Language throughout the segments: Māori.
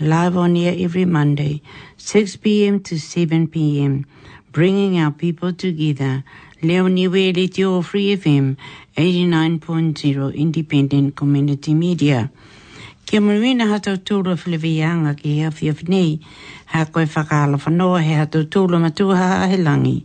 Live on air every Monday, 6pm to 7pm, bringing our people together, Leo Niue Reti o Free FM, 89.0 independent community media. Kia munuina ha tau tūra whiliwhianga ki hea whiawhi nei, ha koe whakaala whanoa he ha tau tūra matua ha he langi.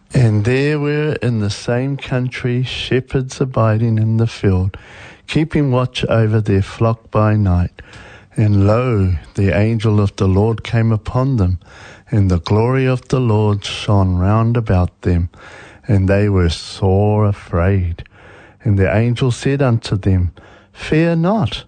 And there were in the same country shepherds abiding in the field, keeping watch over their flock by night. And lo, the angel of the Lord came upon them, and the glory of the Lord shone round about them, and they were sore afraid. And the angel said unto them, Fear not,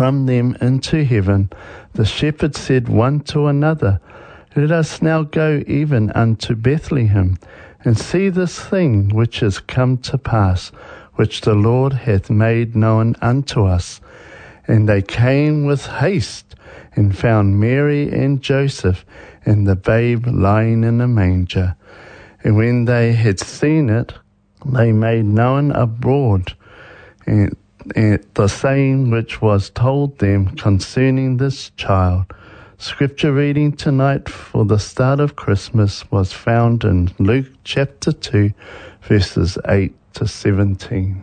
from them into heaven, the shepherds said one to another, Let us now go even unto Bethlehem, and see this thing which is come to pass, which the Lord hath made known unto us. And they came with haste and found Mary and Joseph and the babe lying in a manger. And when they had seen it, they made known abroad and, and the saying which was told them concerning this child. Scripture reading tonight for the start of Christmas was found in Luke chapter 2, verses 8 to 17.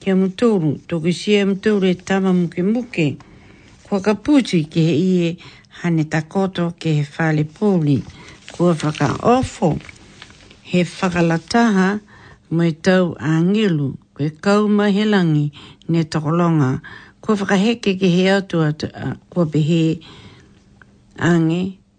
Ki a Mutouru, toki si e Mutouru e tama muke muke, kua ka puti ki he ie hane takoto ki he whale pouri, kua whaka ofo he whakalataha mo e tau a Ngelu, koe kau ma he langi ne tokolonga, kua whakaheke ki he atua kua pehe ange,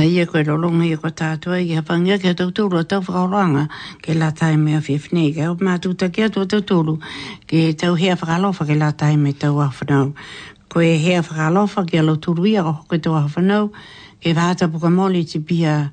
Hei e koe lolonga i ko tātua i hapangia kia tau tūru a tau whakaoroanga ke la taime a whiwhne i kau mātū taki atu tau tūru ke tau hea whakalofa ke la taime tau a whanau. Ko e hea whakalofa ki alo tūru ia ko hoke tau a whanau ke vāta puka moli ti pia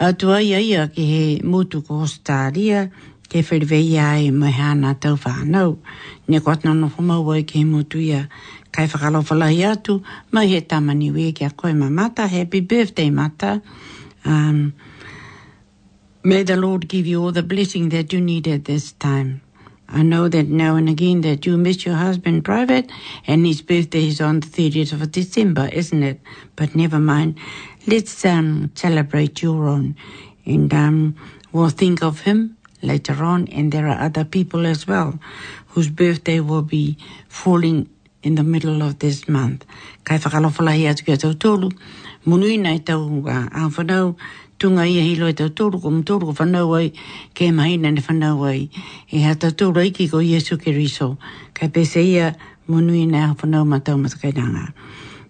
Atu ai a ia ki he mutu ko Ositaria, kei Whereweiia ai mai hāna tau whānau. Nē kua nonofo mau ai ki he mutu ia, kai whakalawhalahi atu mai he tama niue ki a koe ma Mata, happy birthday Mata. Um, may the Lord give you all the blessing that you need at this time. I know that now and again that you miss your husband private and his birthday is on the 30th of December, isn't it? But never mind. Let's um, celebrate your own and um, we'll think of him later on. And there are other people as well whose birthday will be falling in the middle of this month. Kai whakalawhalahi atu ki a tau tolu, munui nei tau a uh, whanau, tunga ia hilo e tau tolu, ko mtolu ko whanau ai, ke mahina ne whanau ai. E ha tau tolu ai ki ko Iesu ke riso, kai pese ia, munui nei a whanau matau matakainanga.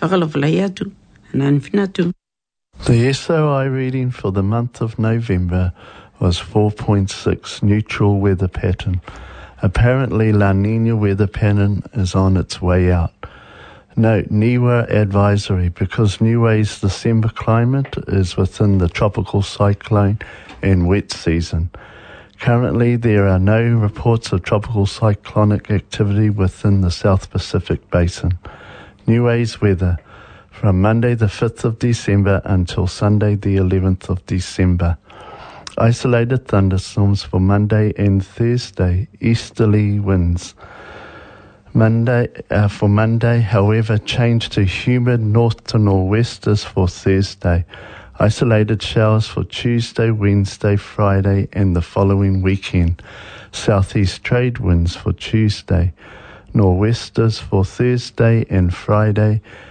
Whakalofalai atu, anan finatu. The SOI reading for the month of November was 4.6 neutral weather pattern. Apparently La Nina weather pattern is on its way out. No, NIWA advisory, because NIWA's December climate is within the tropical cyclone and wet season. Currently, there are no reports of tropical cyclonic activity within the South Pacific Basin. NIWA's weather, from Monday the 5th of December until Sunday the 11th of December. Isolated thunderstorms for Monday and Thursday, easterly winds. Monday uh, for Monday, however, changed to humid north to nor'westers for Thursday. Isolated showers for Tuesday, Wednesday, Friday, and the following weekend. Southeast trade winds for Tuesday, nor'westers for Thursday and Friday,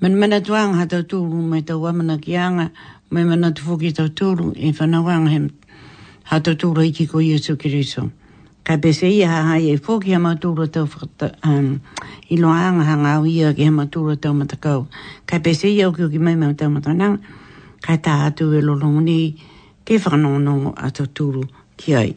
Mena manatu anga ha tau tūru me tau amana ki anga, me manatu whoki tau tūru e whanau anga he ha tau tūru i kiko Iesu Kiriso. Kai pese ia ha hai e whoki ha matūra tau whakata, um, i loa anga ha ngāu ia ki ha matūra tau matakau. Kai pese ia uki uki mai mai tau matanang, kai tā atu e lolongu nei, ke whakanongo a tau tūru ki ai.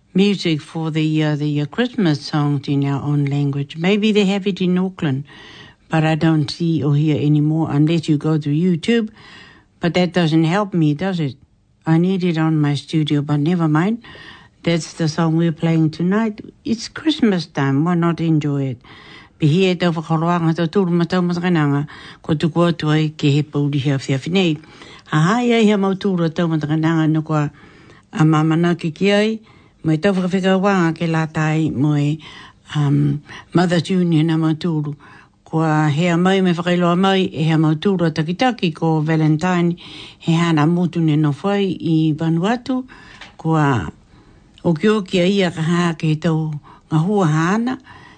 music for the uh, the uh, Christmas songs in our own language. Maybe they have it in Auckland, but I don't see or hear anymore unless you go to YouTube. But that doesn't help me, does it? I need it on my studio, but never mind. That's the song we're playing tonight. It's Christmas time. Why not enjoy it? Pihi e tau whakaroanga tau tūru ma tau matakananga ko tuku atu ai ke he paurihia whiawhi nei. Ha hai ai hea mau tūru tau matakananga no kua A ma manaaki ki ai, moe tau whakawhikau wa ake la tae moe um, Mother June hena mau tuuru. Kua hea mai me whakailoa mai e hea mau tuuru a takitaki ko Valentine he hana mutune no whai i Vanuatu. Kua okioki a ia ka haake he tau nga hua haana.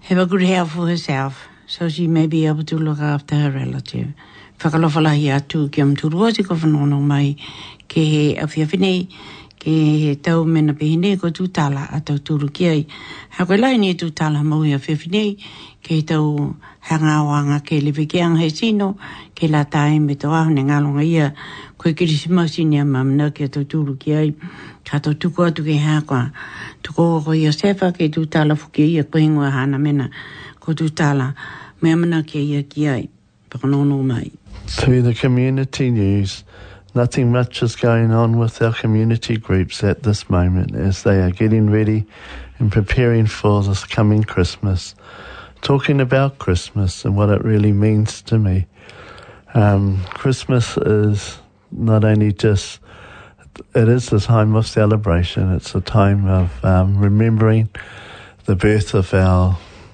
Have a good health for herself so she may be able to look after her relative. Whakalawhalahi atu ki a Mtu Ruasi kua whanaunga mai ke he awhiawhi nei, ke he tau mena pehe nei kua tūtala a tau tūruki ai. Hei koe la, I need to tell her mau he awhiawhi nei, ke he tau He nga o anga ke livi ke anga he sino, ke la tae me to ahane nga longa ia, ko i kirisimasi ni a mamina kia to turuki ai, ka to tuku atu ke he akoa. Tuku o ko ia sefa ke tu tala fuki ia ko ingoa hana mena, ko tu tala, me amana kia ia ki ai, whakanono mai. To the community news. nothing much is going on with our community groups at this moment as they are getting ready and preparing for this coming Christmas. Talking about Christmas and what it really means to me. Um, Christmas is not only just it is a time of celebration. It's a time of um, remembering the birth of our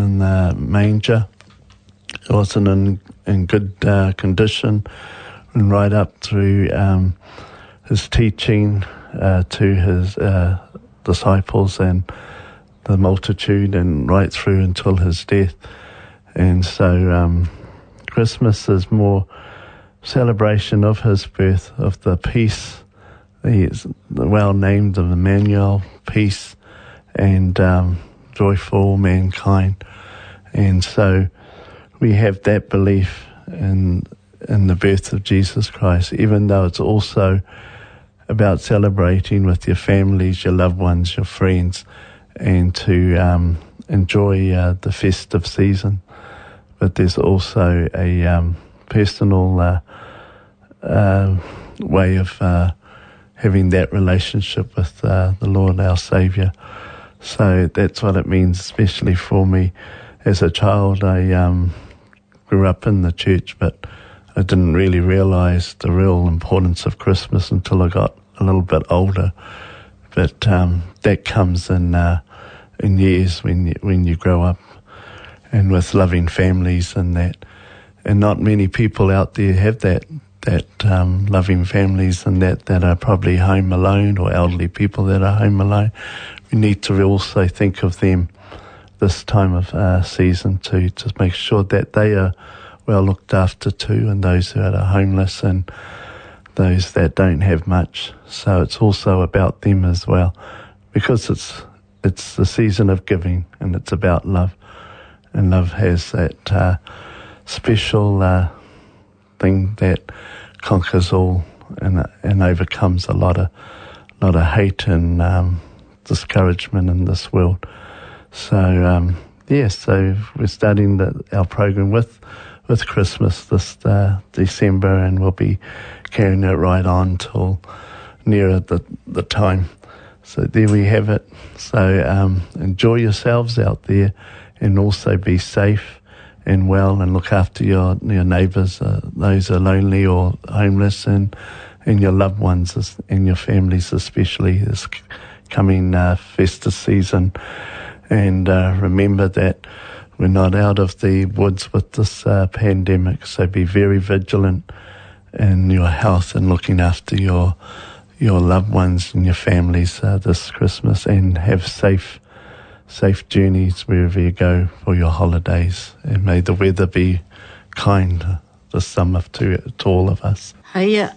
in the manger, It wasn't in, in good uh, condition. And right up through um, his teaching uh, to his uh, disciples and the multitude, and right through until his death. And so um, Christmas is more celebration of his birth, of the peace. the well named of Emmanuel, peace and um, joyful mankind. And so. we have that belief in in the birth of Jesus Christ, even though it's also about celebrating with your families, your loved ones, your friends, and to um, enjoy uh, the festive season. But there's also a um, personal uh, uh, way of uh, having that relationship with uh, the Lord our Saviour. So that's what it means, especially for me as a child. I um, grew up in the church, but I didn't really realise the real importance of Christmas until I got a little bit older. But um, that comes in uh, in years when you, when you grow up and with loving families and that. And not many people out there have that that um, loving families and that that are probably home alone or elderly people that are home alone. We need to also think of them this time of uh, season to just make sure that they are well looked after too, and those that are homeless and those that don't have much. So it's also about them as well, because it's it's the season of giving and it's about love, and love has that uh, special uh, thing that conquers all and and overcomes a lot of lot of hate and um, discouragement in this world. So um, yeah, so we're starting the, our program with with Christmas this uh, December, and we'll be carrying it right on till nearer the the time. So there we have it. So um, enjoy yourselves out there, and also be safe and well, and look after your your neighbours, uh, those are lonely or homeless, and and your loved ones and your families, especially this coming uh, festive season and uh, remember that we're not out of the woods with this uh, pandemic. So be very vigilant in your health and looking after your your loved ones and your families uh, this Christmas, and have safe safe journeys wherever you go for your holidays. And may the weather be kind this summer to, to all of us. Hiya.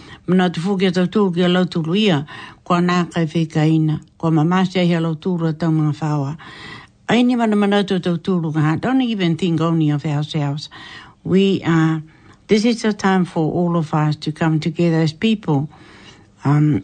Mna te whoki a tautou ki a lauturu ia, ko ana kai whekaina, ko a mamasia hia lauturu a tau mga whaoa. Ai ni mana mana tu tauturu ka, don't even think only of ourselves. We are, this is a time for all of us to come together as people. Um,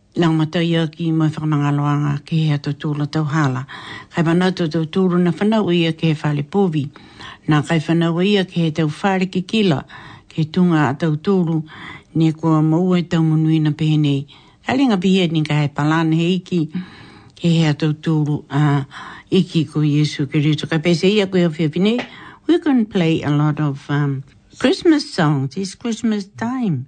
Nā Mataiaki Moe Whakamanga Loanga ki he ato tūla tau hala. Kai Whanato tau tūru na whanau ia ki he whale pōwhi. Nā kai whanaua ia ki he tau whare ki Kila, ki he tūnga a tau tūru, nē kua moua e Taumunuina pehenei, Ka ringa pihia ni ka hai palana he iki ki he ato tūru a iki ko Iesu Kerito. Kai pēsei ia koe awhiawhi nei. We can play a lot of Christmas songs. It's Christmas time.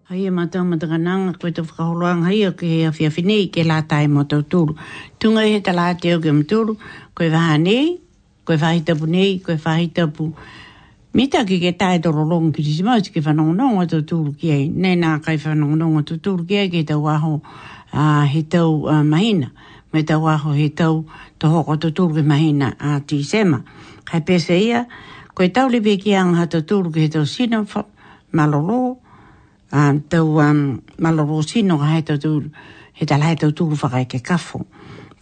Hai e mātou ma taka nānga koe te whakahoroanga hai au ki hei awhiawhi nei ke lā tae mō tau tūru. Tūnga i he tala ati au ki am tūru, koe wāha nei, koe whāhi tapu nei, koe whāhi tapu mita ki ke tae toro long kirisimati ki whanongonongo tō tūru ki ai. Nei nā kai whanongonongo tō tūru ki ai ki he tau aho, ā, he tau, ā, mahina. Me tau aho he tau to hoko tō tūru ki mahina, ā, December. Hai pēwhea ia, koe tauripi ki āngaha tō tūru ki he tau sino, Maloro, a tau a um, maloro sino ka hai tau tu, he tala hai tau tūru whakai ke kafo.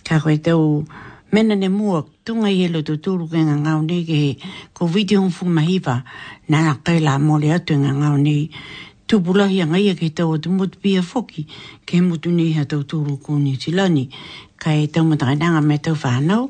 Ka koe tau, mena ne mua, tunga i he loto tūru ke ngā ngāo nei ke he, ko viti hong fu mahiwa, nā kai la mole atu ngā ngāo nei, tūpulahi a ngaia ke tau atu motu pia foki, ke he motu nei ha tau tūru kūni silani, kai tau matakai nanga me tau whānau,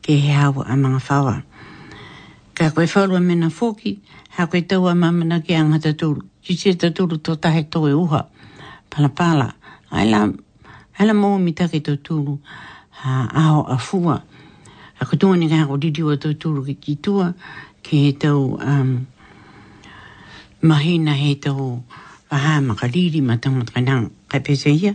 ki he hau a Manga Whaoa. Kei a koe whaurua mena whoki, hea koe taua mamina ki a ngata turu, ki seta turu to tahe to e uha, pala pala, ai la, ai la mo mi take to turu, ha aho a fua, a kutua ni ka ko didiwa to turu ki ki tua, ki he tau, um, mahina he tau, aha makariri matanga kanang, kai pese ia,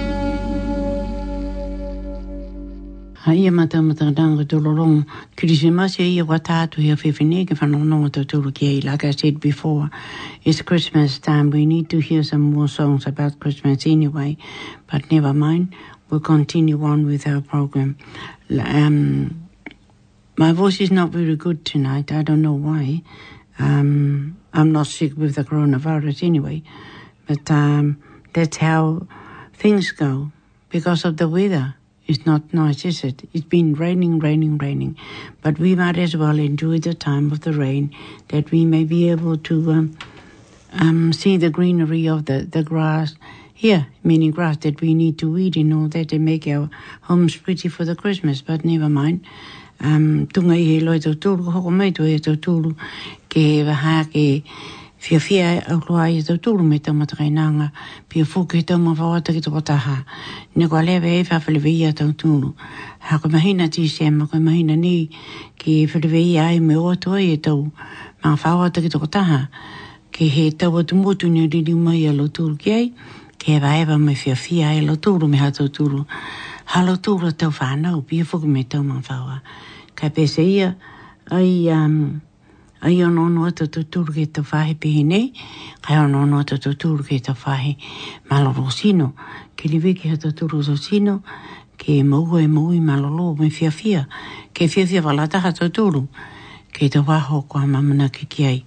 A ia matamata nanga tololongo kirisimasi a ia kua tātuhi a Whewe nei kia whanonga tō tūru ki ai like I said before it's Christmas time we need to hear some more songs about Christmas anyway but never mind we'll continue on with our program um, my voice is not very good tonight. I don't know why. Um, I'm not sick with the coronavirus anyway. But um, that's how things go because of the weather. It's not nice, is it? It's been raining, raining, raining. But we might as well enjoy the time of the rain that we may be able to um, Um, see the greenery of the, the grass. Yeah, many grass that we need to weed and all that to make our homes pretty for the Christmas, but never mind. Um, tunga i he loi tau tūru, hoko mai tō e tau tūru, ke waha ke fia fia au loa i tau tūru me tau matakai nānga, pia fūke he tau mā whawata ki toko taha. Ne kua lewe e whawhelewe i a tau tūru. Ha koe mahina tī sēma, koe mahina ni ki whelewe i ai me o toi e tau Nā Whaoa te kitoko taha, ke he tau atu motu ne riri mai a Loturu ki ai, ke hewa hewa me whia whia ai a Loturu me Hatuturu. Ha Loturu a tau whanau, pia foki me tau mā Whaoa. Kai pese ia, ai, um, ai ono ono atu tau tūru ke tau whahi pihi nei, kai ono ono atu tau tūru ke tau whahi mā Lorosino. Kiriwiki ha tau tūru Lorosino, Kei moua e moui malolo me whiawhia, kei whiawhia wala taha tau tolu, kei te waho kua mamuna kiki ai.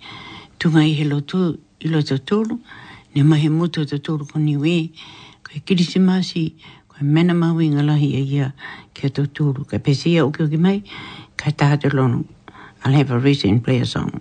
Tunga i he lotu i lo tau tolu, ne mahe mutu tau tolu ko niue, kei kirisimasi, kei mena maui nga lahi a ia ki a tau tolu, kei pesia oki oki mai, kei taha te lono. I'll have a rest and play a song.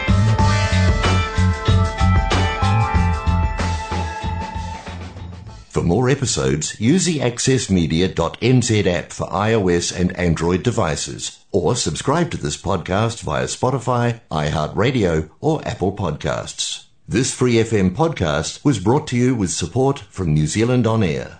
episodes, use the accessmedia.nz app for iOS and Android devices, or subscribe to this podcast via Spotify, iHeartRadio, or Apple Podcasts. This free FM podcast was brought to you with support from New Zealand On Air.